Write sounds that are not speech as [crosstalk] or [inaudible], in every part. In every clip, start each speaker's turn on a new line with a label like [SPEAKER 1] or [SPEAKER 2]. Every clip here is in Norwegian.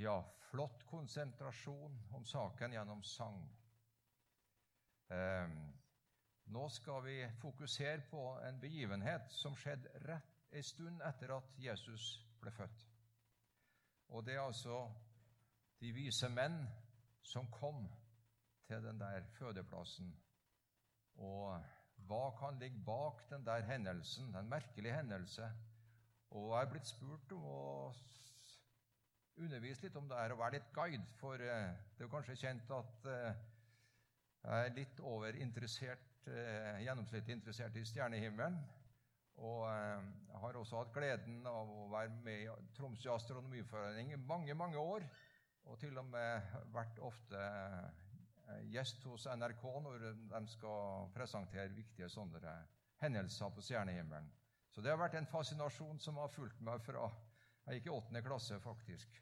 [SPEAKER 1] Ja, flott konsentrasjon om saken gjennom sang. Eh, nå skal vi fokusere på en begivenhet som skjedde rett en stund etter at Jesus ble født. Og det er altså de vise menn som kom til den der fødeplassen. Og hva kan ligge bak den der hendelsen, den merkelige hendelse? Og jeg er blitt spurt om å undervise litt om det er å være litt guide, for eh, det er jo kanskje kjent at eh, jeg er litt overinteressert, eh, gjennomsnittlig interessert i stjernehimmelen. Og jeg har også hatt gleden av å være med i Tromsø astronomiforening i mange, mange år. Og til og med vært ofte gjest hos NRK når de skal presentere viktige sånne hendelser på stjernehimmelen. Så det har vært en fascinasjon som har fulgt meg fra jeg gikk i åttende klasse, faktisk.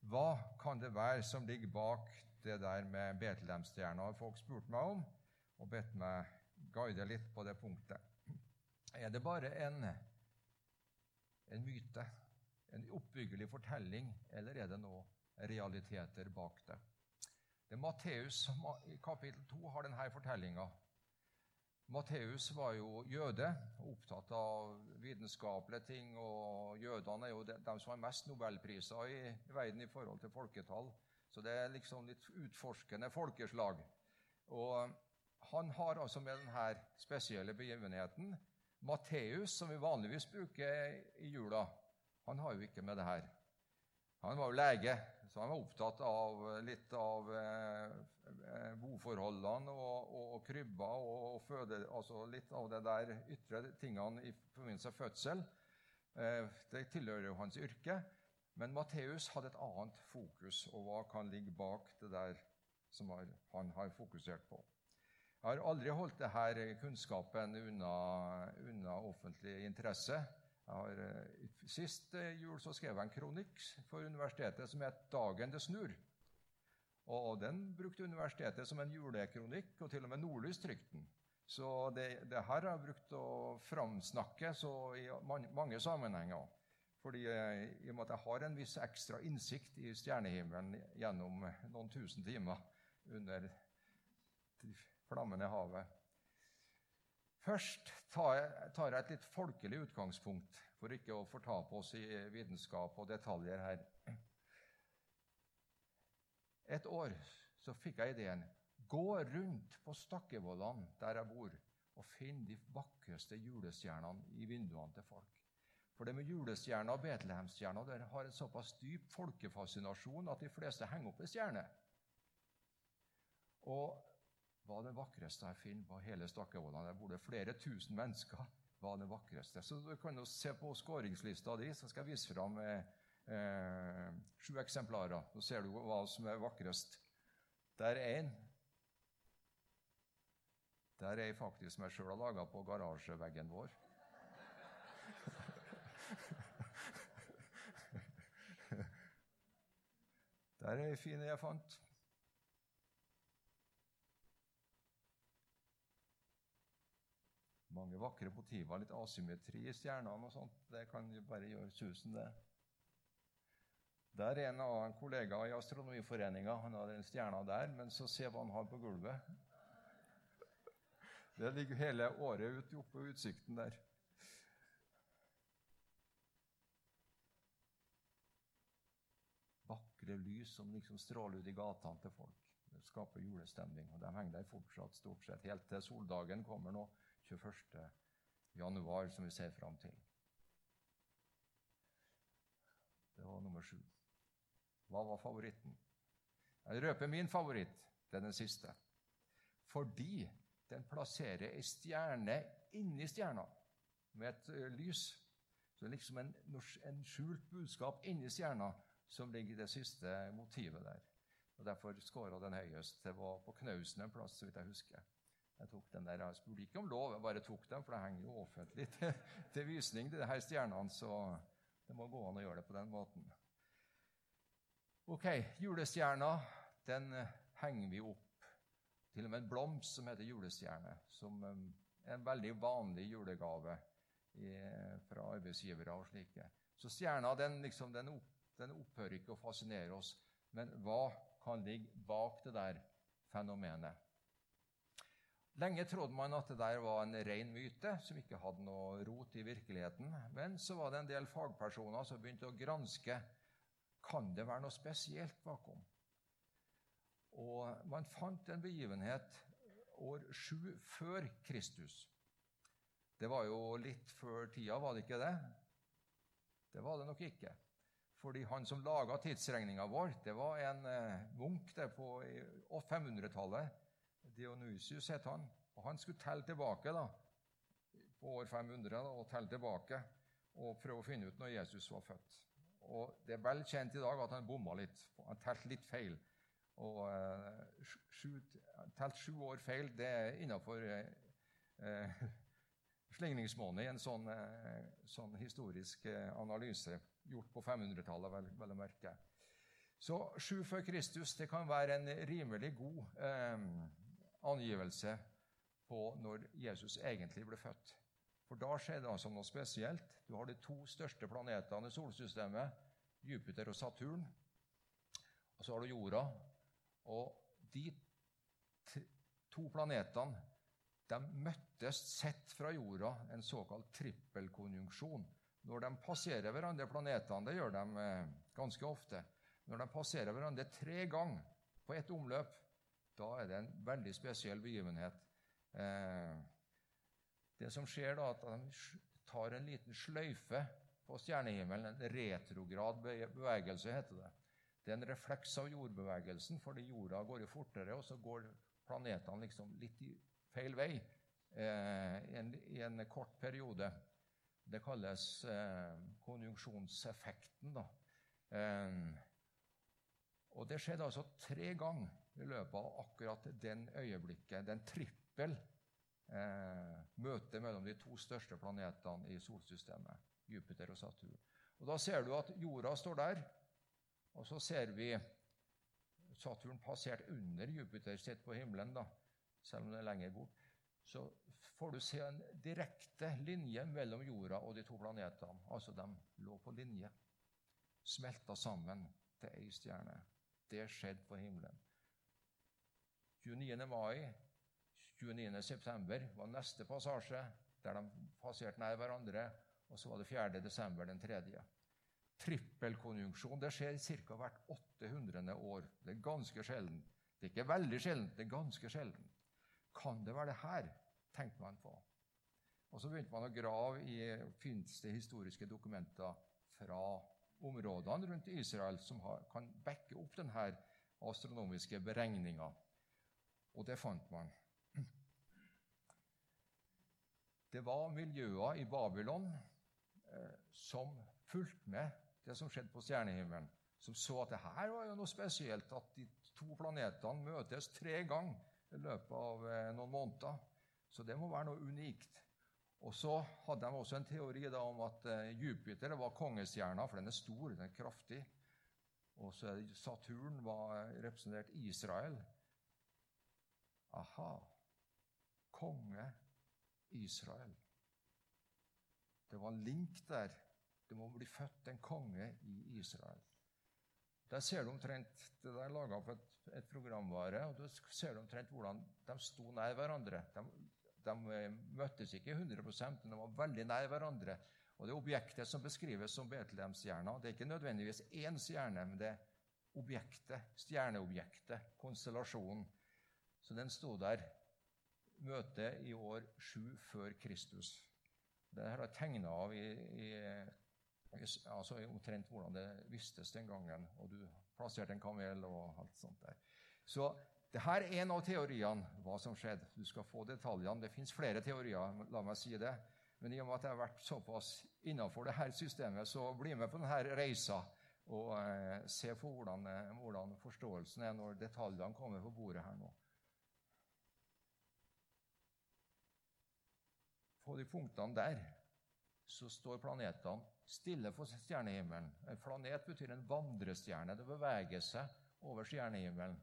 [SPEAKER 1] Hva kan det være som ligger bak det der med Betlehemstjerna? folk spurte meg om og bedt meg guide litt på det punktet. Er det bare en, en myte, en oppbyggelig fortelling, eller er det noe realiteter bak det? Det er Matteus som i kapittel 2 har denne fortellinga. Matteus var jo jøde opptatt av vitenskapelige ting. og Jødene er jo de, de som har mest nobelpriser i, i, verden i forhold til folketall. Så det er liksom litt utforskende folkeslag. Og han har altså med denne spesielle begivenheten Matteus, som vi vanligvis bruker i jula, han har jo ikke med det her. Han var jo lege, så han var opptatt av litt av eh, eh boforholdene og, og, og krybba og, føde, altså litt av det der ytre tingene i forbindelse med fødsel. Eh, det tilhører jo hans yrke. Men Matteus hadde et annet fokus, og hva kan ligge bak det der som han har fokusert på. Jeg har aldri holdt denne kunnskapen unna, unna offentlig interesse. Har, eh, sist eh, jul så skrev jeg en kronikk for universitetet som het 'Dagen det snur'. Og Den brukte universitetet som en julekronikk, og til og med Nordlys trykte den. Så det, det, her har jeg brukt å framsnakke i mange sammenhenger. Fordi eh, i og med at jeg har en viss ekstra innsikt i stjernehimmelen gjennom noen tusen timer under flammende havet. Først tar jeg, et litt folkelig utgangspunkt, for ikke å fortape oss i vitenskap og detaljer her. Et år så fikk jeg ideen gå rundt på Stakkevollan, der jeg bor, og finne de vakreste julestjernene i vinduene til folk. For det med julestjerna og Betlehemstjerna har en såpass dyp folkefascinasjon at de fleste henger opp en stjerne. Og var det vakreste jeg finner på hele Stakkevollan. Der bor det flere tusen mennesker. var det vakreste. Så du kan jo se på skåringslista di, så skal jeg vise fram eh, eh, sju eksemplarer. Så ser du hva som er vakrest. Der er én. Der er ei faktisk meg sjøl har laga på garasjeveggen vår. [laughs] Der er ei fin jeg fant. Mange vakre motiver, litt asymmetri i stjernene og sånt. Det kan jo bare gjøre susen, det. Der er en annen kollega i Astronomiforeninga. Han har den stjerna der, men så se hva han har på gulvet. Det ligger hele året ut oppe på utsikten der. Vakre lys som liksom stråler ut i gatene til folk. Det skaper julestemning. og De henger der fortsatt stort sett helt til soldagen kommer nå. 21. januar, som vi ser fram til. Det var nummer sju. Hva var favoritten? Jeg røper min favoritt. Det er den siste. Fordi den plasserer ei stjerne inni stjerna med et uh, lys. Så det er liksom en, en skjult budskap inni stjerna som ligger i det siste motivet der. Og Derfor skåra den høyest. Det var på Knausen en plass, så vidt jeg husker. Jeg tok den der, jeg spurte ikke om lov, jeg bare tok den, for det henger jo offentlig [laughs] til, til visning, de her stjernene, så det må gå an å gjøre det på den måten. Ok, julestjerna den eh, henger vi opp. Til og med en blomst som heter julestjerne, som er eh, en veldig vanlig julegave i, fra arbeidsgivere og slike. Så stjerna den, liksom, den Den opphører ikke å fascinere oss. Men hva kan ligge bak det der fenomenet? Lenge trodde man at det der var en ren myte som ikke hadde noe rot i virkeligheten. Men så var det en del fagpersoner som begynte å granske kan det være noe spesielt bakom. Og man fant en begivenhet år sju før Kristus. Det var jo litt før tida, var det ikke det? Det var det nok ikke. Fordi han som laga tidsregninga vår, det var en eh, munk på 500-tallet Dionysius het han. og Han skulle telle tilbake da, på år 500 da, og telle tilbake og prøve å finne ut når Jesus var født. Og Det er vel kjent i dag at han bomma litt. Han telte litt feil. Og uh, sju, telt sju år feil, det er innafor uh, uh, slingringsmåned i en sånn, sånn historisk analyse gjort på 500-tallet, vel, vel å merke. Så sju før Kristus det kan være en rimelig god angivelse på når Jesus egentlig ble født. For da skjer det altså noe spesielt. Du har de to største planetene i solsystemet, Jupiter og Saturn. Og så har du jorda. Og de to planetene de møttes sett fra jorda, en såkalt trippelkonjunksjon. Når de passerer hverandre, planetene, det gjør de eh, ganske ofte Når de passerer hverandre tre ganger på ett omløp, da er det en veldig spesiell begivenhet. Eh, det som skjer da, at de tar en liten sløyfe på stjernehimmelen, en retrograd bevegelse, heter det. Det er en refleks av jordbevegelsen, fordi jorda går jo fortere, og så går planetene liksom litt i feil vei eh, i, en, i, en, kort periode. Det kalles eh, konjunksjonseffekten. da. Eh, og det skjedde altså tre ganger i løpet av akkurat den øyeblikket, den trippel eh, møtet mellom de to største planetene i solsystemet, Jupiter og Saturn. Og Da ser du at jorda står der, og så ser vi Saturn passert under Jupiter sitt på himmelen, da, selv om det er lenger bort. Så får du se en direkte linje mellom jorda og de to planetene. Altså, de lå på linje, smelta sammen til ei stjerne. Det skjedde på himmelen. 29. mai, 29. september var neste passasje, der de passerte nær hverandre. Og så var det 4. desember den tredje. Trippelkonjunksjon det skjer ca. hvert 800. år. Det er ganske sjelden. Det er ikke veldig sjelden, det er ganske sjelden. Kan det være det her? tenkte man på. Og Så begynte man å grave i fineste historiske dokumenter fra områdene rundt Israel som har, kan backe opp denne astronomiske beregninga. Og det fant man. Det var miljøer i Babylon eh, som fulgte med det som skjedde på stjernehimmelen. Som så at det her var jo noe spesielt, at de to planetene møtes tre ganger i løpet av eh, noen måneder. Så det må være noe unikt. Og så hadde de også en teori da, om at eh, Jupiter var kongestjerna, for den er stor, den er kraftig. Og så Saturn var representert Israel. Aha. Konge Israel. Det var en link der. Det må bli født en konge i Israel. Der ser du omtrent Det er laga på et, et, programvare, og du ser du omtrent hvordan de sto nær hverandre. De, de eh, møttes ikke 100 men de var veldig nær hverandre. Og Det objektet som beskrives som Betlehemsstjerna, det er ikke nødvendigvis én stjerne, men det er objektet, stjerneobjektet, konstellasjonen. Så den sto der. Møtet i år sju før Kristus. Det er tegna av i, i, altså omtrent hvordan det vistes den gangen. Og du plasserte en kamel og alt sånt der. Så det her er en av teoriene hva som skjedde. Du skal få detaljene. Det fins flere teorier, la meg si det. Men i og med at jeg har vært såpass innafor her systemet, så bli med på denne reisa og eh, se på hvordan, eh, hvordan forståelsen er når detaljene kommer på bordet her nå. På de punktene der så står planetene stille for stjernehimmelen. En planet betyr en vandrestjerne. Det beveger seg over stjernehimmelen.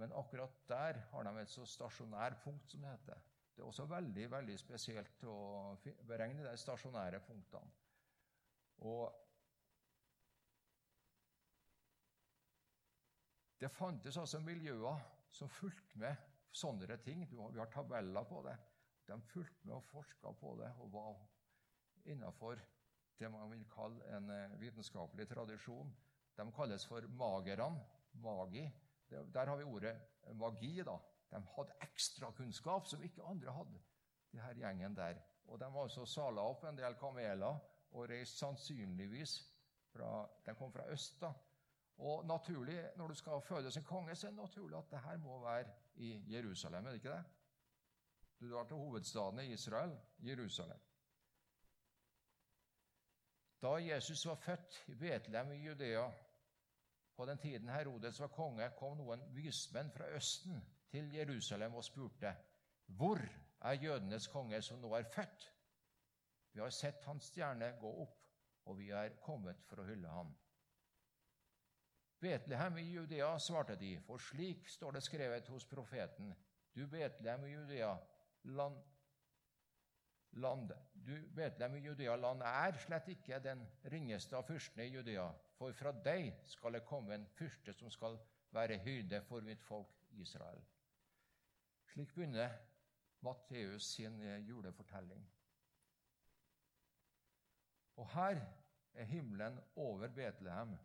[SPEAKER 1] Men akkurat der har de et så stasjonær punkt, som det heter. Det er også veldig veldig spesielt å beregne de stasjonære punktene. Og Det fantes altså miljøer som fulgte med sånne ting. Vi har tabeller på det. De fulgte med og forska på det og var innafor det man vil kalle en eh, vitenskapelig tradisjon. De kalles for magerne. Magi. Der har vi ordet magi. da. De hadde ekstrakunnskap som ikke andre hadde, de her gjengen der. Og De var også sala opp en del kameler og reiste sannsynligvis fra De kom fra øst. da. Og naturlig, Når du skal fødes en konge, så er det naturlig at det her må være i Jerusalem. er det ikke det? Du drar til hovedstaden i Israel, Jerusalem. Da Jesus var født i Betlehem i Judea, på den tiden Herodes var konge, kom noen vismenn fra Østen til Jerusalem og spurte:" Hvor er jødenes konge som nå er født? Vi har sett hans stjerne gå opp, og vi er kommet for å hylle ham. Betlehem i Judea, svarte de, for slik står det skrevet hos profeten. Du Betlehem i Judea, land, land Du Betlehem i Judea, land er slett ikke den ringeste av fyrstene i Judea, for fra deg skal det komme en fyrste som skal være hyrde for mitt folk Israel. Slik begynner Matteus sin eh, julefortelling. Og her er himmelen over Betlehem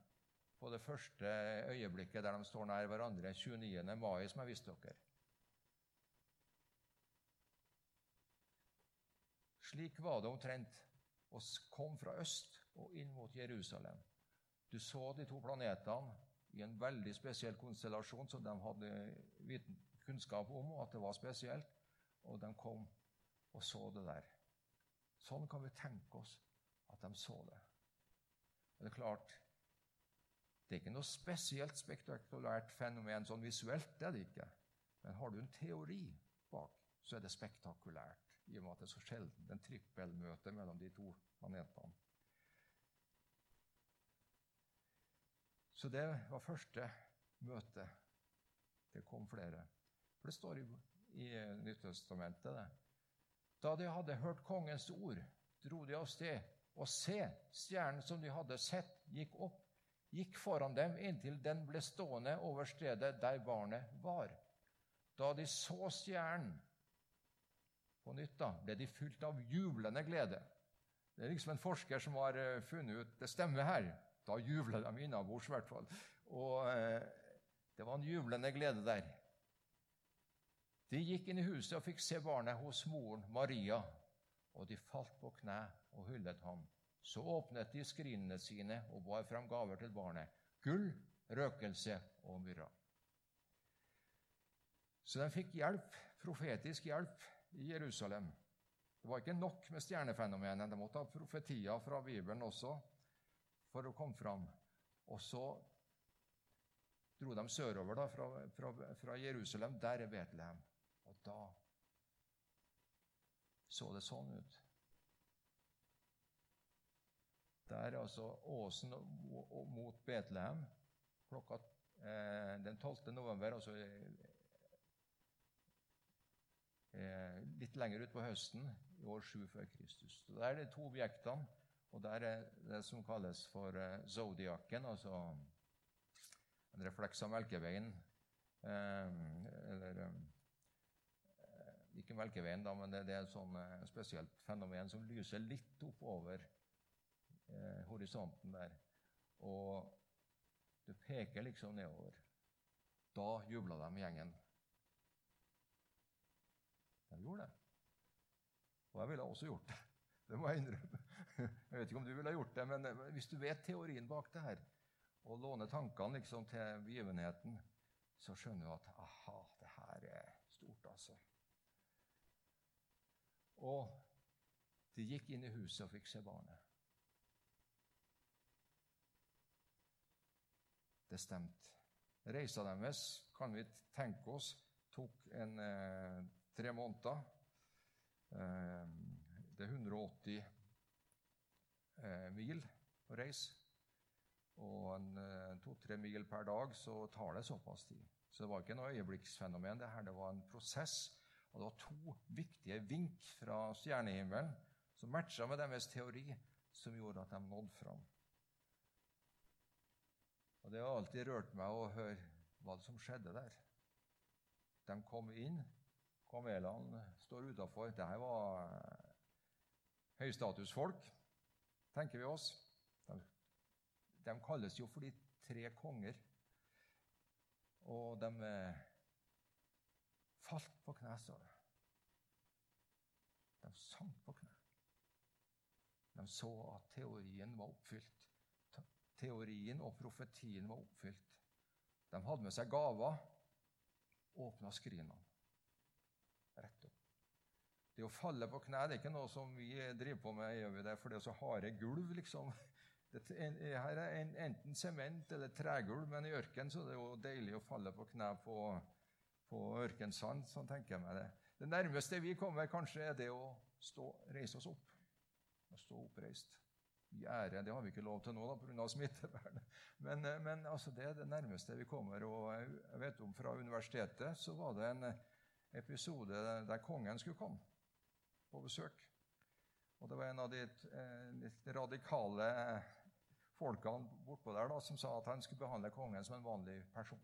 [SPEAKER 1] på det første øyeblikket der de står nær hverandre, 29. mai, som jeg viste dere. Slik var det omtrent og kom fra øst og inn mot Jerusalem. Du så de to planetene i en veldig spesiell konstellasjon som de hadde kunnskap om, og at det var spesielt. Og de kom og så det der. Sånn kan vi tenke oss at de så det. Og det er klart, det er ikke noe spesielt spektakulært fenomen sånn visuelt. det er det ikke. Men har du en teori bak, så er det spektakulært, i og med at det er så sjelden en trippelmøte mellom de to planetene. Så det var første møte. Det kom flere. For det står i, i Nyttestamentet, det. Da de hadde hørt kongens ord, dro de av sted, og se, stjernen som de hadde sett, gikk opp, gikk foran dem inntil den ble stående over stedet der barnet var. Da de så stjernen på nytt, da, ble de fylt av jublende glede. Det er liksom en forsker som har eh, funnet ut det stemmer her. Da jubler de innabords, i hvert fall. Og eh, det var en jublende glede der. De gikk inn i huset og fikk se barnet hos moren Maria, og de falt på kne og hyllet ham. Så åpnet de skrinene sine og bar fram gaver til barnet gull, røkelse og myrra. Så de fikk hjelp, profetisk hjelp i Jerusalem. Det var ikke nok med stjernefenomenet. De måtte ha profetier fra Bibelen også for å komme fram. Og så dro de sørover da, fra, fra, fra Jerusalem. Der er Betlehem. Og da så det sånn ut. Der altså Åsen mot Betlehem klokka eh, den 12. november, altså litt lenger utpå høsten i år 7 før Kristus. Så Der er det to objektene, og der er det som kalles for eh, zodiaken, altså en refleks av Melkeveien. Eh, eller eh, ikke Melkeveien, da, men det, er et sånn eh, spesielt fenomen som lyser litt oppover eh, horisonten der. Og det peker liksom nedover. Da jubla de gjengen. De gjorde det. Og jeg ville også gjort det. [laughs] Det må jeg innrømme. [laughs] Jeg vet ikke om du ville gjort det, men hvis du vet teorien bak det her, og låner tankene liksom til begivenheten, så skjønner du at aha, det her er stort, altså. Og de gikk inn i huset og fikk se barnet. Det stemte. Reisa deres kan vi tenke oss tok en eh, tre måneder. Eh, det er 180 eh, mil å reise. Og eh, to-tre mil per dag så tar det såpass tid. Så det var ikke noe øyeblikksfenomen. Det her, det var en prosess og det var to viktige vink fra stjernehimmelen som matcha med deres teori, som gjorde at de nådde fram. Og Det har alltid rørt meg å høre hva som skjedde der. De kom inn. Kamelene står utafor. Dette var eh, høystatusfolk, tenker vi oss. De, de, kalles jo for de tre konger. Og de eh, falt på kne, står det. De sank på kne. De så at teorien var oppfylt. Teorien og profetien var oppfylt. De hadde med seg gaver. Åpna skrinene. Rett opp. Det å falle på kne det er ikke noe som vi driver på med gjør vi det, for det er så harde gulv, liksom. [laughs] Det, her er enten sement eller tregulv, men i ørkenen så er det jo deilig å falle på kne på, på ørkensand. Sånn tenker jeg meg det. Det nærmeste vi kommer, kanskje er det å stå, reise oss opp. Å stå oppreist. Gjerde, det har vi ikke lov til nå pga. smittevernet. [laughs] Men, men altså, det er det nærmeste vi kommer. Og jeg vet om Fra universitetet så var det en episode der kongen skulle komme på besøk. Og Det var en av de eh, litt radikale folkene bortpå der da, som sa at han skulle behandle kongen som en vanlig person.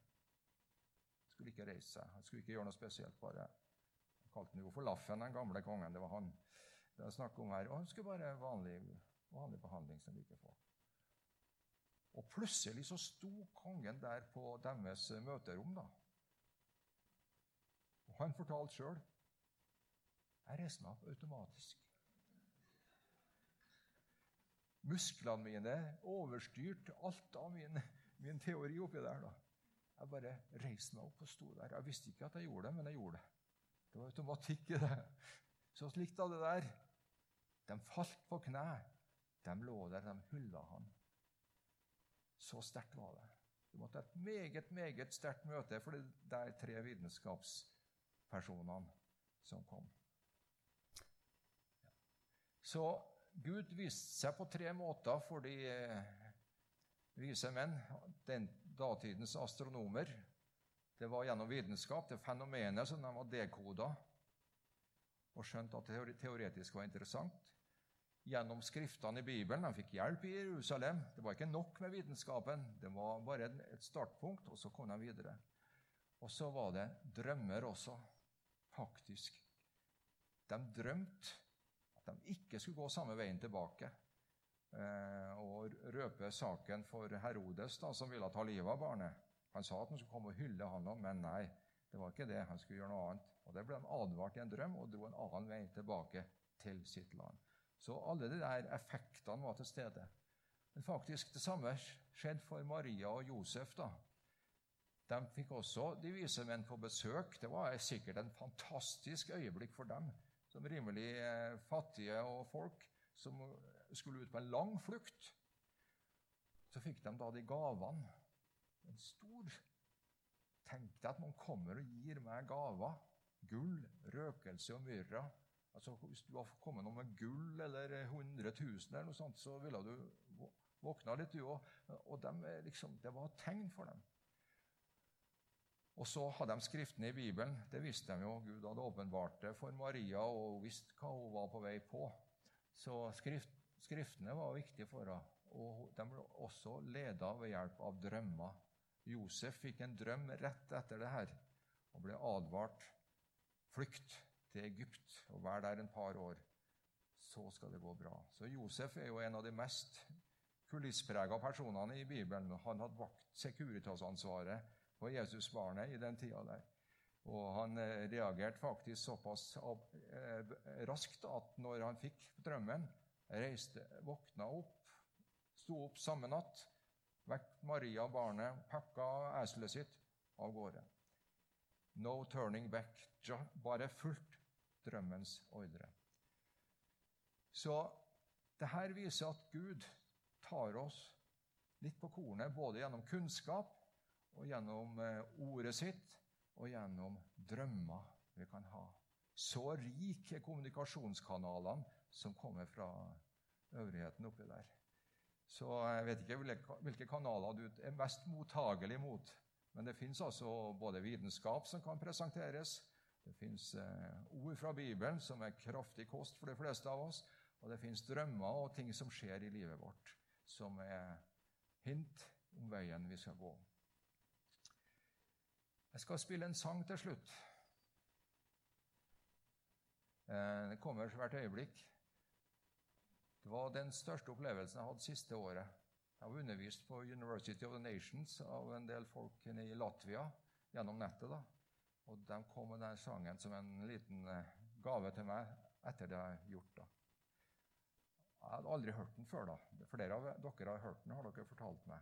[SPEAKER 1] Han skulle ikke reise seg, han skulle ikke gjøre noe spesielt. bare. Han kalte han jo for Laffen, den gamle kongen. Det var han det er snakk om her. Og han skulle bare vanlig, vanlig behandling som like får. Og plutselig så sto kongen der på deres møterom. da. Han fortalte sjøl jeg reiste meg opp automatisk. Musklene mine overstyrte alt av min, min teori oppi der. da. Jeg bare reiste meg opp og sto der. Jeg visste ikke at jeg gjorde det, men jeg gjorde det. Det var automatikk i det. Så slikt av det der. De falt på kne. De lå der, de hylla han. Så sterkt var det. Det måtte et meget, meget sterkt møte for de der tre vitenskapspersonene som kom. Så Gud viste seg på tre måter for de eh, vise menn, den datidens astronomer. Det var gjennom vitenskap, det fenomenet som de var dekoda og skjønt at det teoretisk var interessant. Gjennom skriftene i Bibelen. De fikk hjelp i Jerusalem. Det var ikke nok med vitenskapen. Det var bare et startpunkt, og så kom de videre. Og så var det drømmer også, faktisk. De drømte at de ikke skulle gå samme veien tilbake eh, og røpe saken for Herodes, da, som ville ta livet av barnet. Han sa at han skulle komme og hylle han, men nei, det var ikke det. Han skulle gjøre noe annet. Og Det ble han advart i en drøm og dro en annen vei tilbake til sitt land. Så alle de der effektene var til stede. Men faktisk det samme skjedde for Maria og Josef. da. De fikk også de vise menn på besøk. Det var sikkert en fantastisk øyeblikk for dem som rimelig eh, fattige og folk som skulle ut på en lang flukt. Så fikk de da de gavene. En stor Tenk deg at noen kommer og gir meg gaver. Gull, røkelse og myrra. Altså, hvis du hadde kommet noe med gull eller 100 000, eller noe sånt, så ville du våkna litt, du òg. Og de, liksom, det var et tegn for dem. Og så hadde de skriftene i Bibelen. Det visste de jo. Gud hadde åpenbart det for Maria og visste hva hun var på vei på. Så skrift, skriftene var viktige for henne. Og de ble også leda ved hjelp av drømmer. Josef fikk en drøm rett etter det her og ble advart flykt til Egypt og vær der en par år. Så skal det gå bra. Så Josef er jo en av de mest kulissprega personene i Bibelen. Han hadde vakt Securitas-ansvaret på Jesusbarnet i den tida der. Og han eh, reagerte faktisk såpass eh, raskt at når han fikk drømmen, reiste, våkna opp, sto opp samme natt, vekk Maria og barnet, pakka eselet sitt av gårde. No turning back. Bare fulgt drømmens ordre. Så det her viser at Gud tar oss litt på kornet, både gjennom kunnskap og gjennom eh, ordet sitt og gjennom drømmer vi kan ha. Så rik er kommunikasjonskanalene som kommer fra øvrigheten oppi der. Så jeg vet ikke hvilke kanaler du er mest mottagelig mot. Men det fins altså både vitenskap som kan presenteres, det fins eh, ord fra Bibelen som er kraftig kost for de fleste av oss, og det fins drømmer og ting som skjer i livet vårt, som er hint om veien vi skal gå. Jeg skal spille en sang til slutt. Eh, det kommer hvert øyeblikk. Det var den største opplevelsen jeg hadde siste året. Jeg har undervist på University of the Nations av en del folk i Latvia gjennom nettet. da. Og De kom med den sangen som en liten eh, gave til meg etter det jeg har gjort. da. Jeg hadde aldri hørt den før. da. Flere av dere har hørt den, har dere fortalt meg.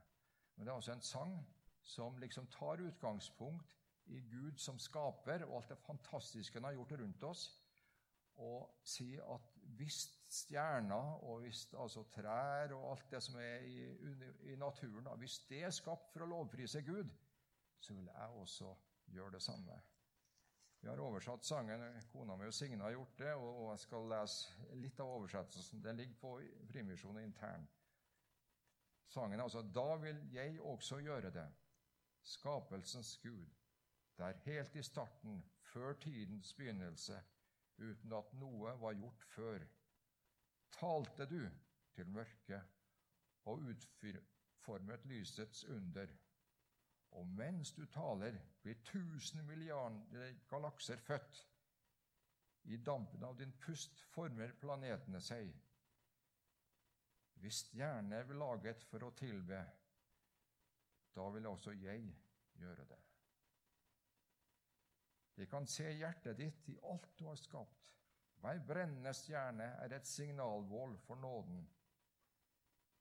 [SPEAKER 1] Men det er altså en sang som liksom tar utgangspunkt i Gud som skaper, og alt det fantastiske han har gjort rundt oss, og sier at hvis stjerner og hvis altså trær og alt det som er i, i naturen, hvis det er skapt for å lovprise Gud, så vil jeg også gjøre det samme. Vi har oversatt sangen. Kona mi og Signe har gjort det, og jeg skal lese litt av oversettelsen. Den ligger på Frimisjonen intern. Sangen er altså Da vil jeg også gjøre det, skapelsens Gud, der helt i starten, før tidens begynnelse, uten at noe var gjort før, talte du til mørket og utformet lysets under. Og mens du taler, blir tusen milliarder galakser født. I dampen av din pust former planetene seg. Hvis stjernene er laget for å tilbe, da vil også jeg gjøre det. Jeg kan se hjertet ditt i alt du har skapt. Hver brennende stjerne er et signalvål for nåden.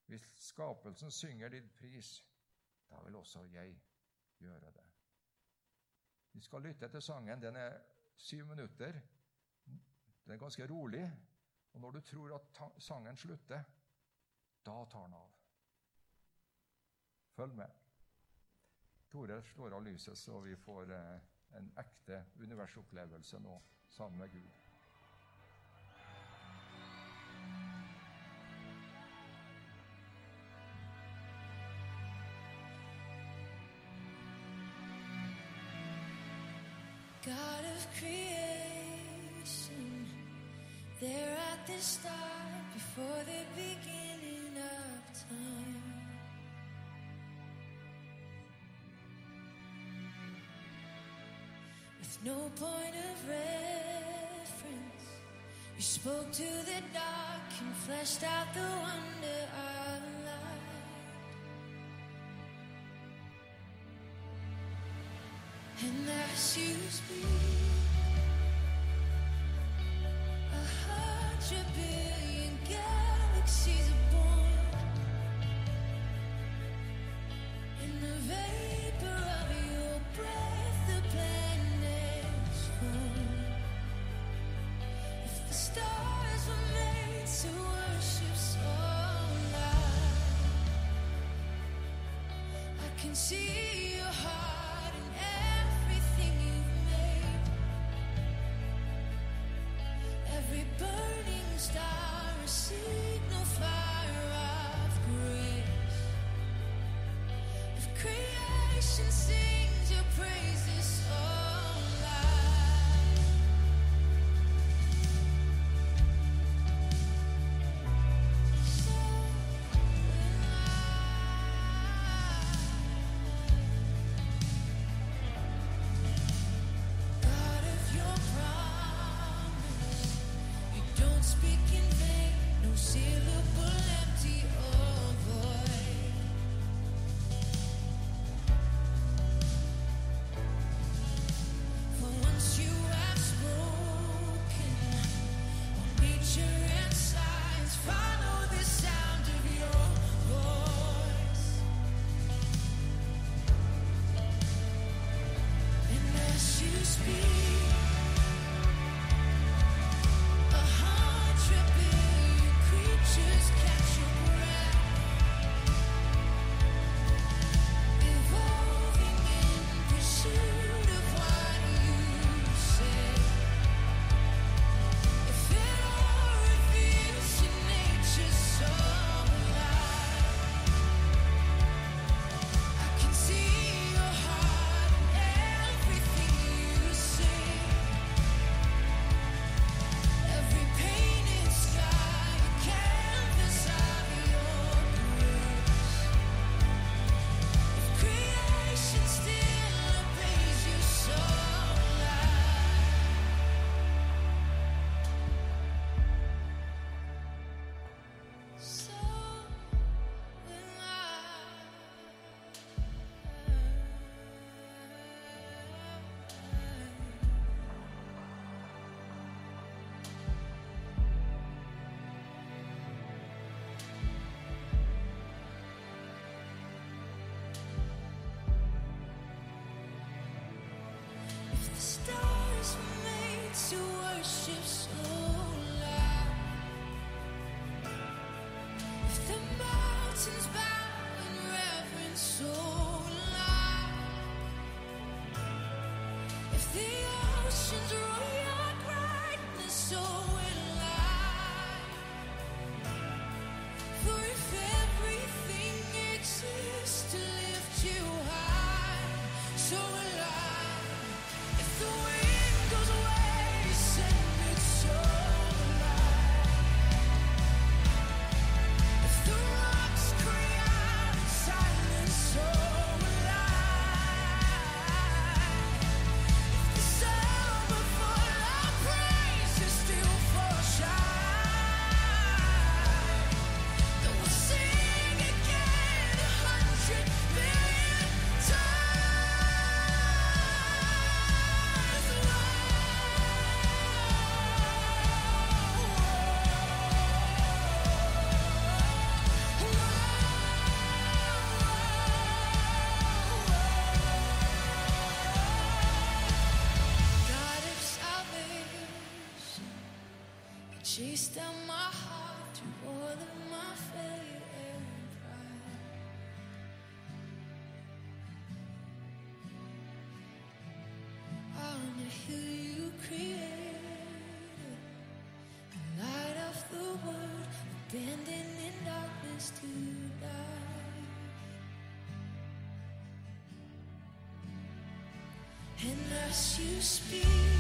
[SPEAKER 1] Hvis skapelsen synger din pris, da vil også jeg gjøre det. Vi skal lytte til sangen. Den er syv minutter. Den er ganske rolig. Og når du tror at sangen slutter, da tar den av. Følg med. Tore slår av lyset, så vi får eh, en ekte universopplevelse nå sammen med Gud.
[SPEAKER 2] With no point of reference, you spoke to the dark and fleshed out the wonder of light. And as you speak, The oceans roll your brightness away. my heart to all of my and pride. The you created, the light of the world, abandoned in darkness. And as you speak.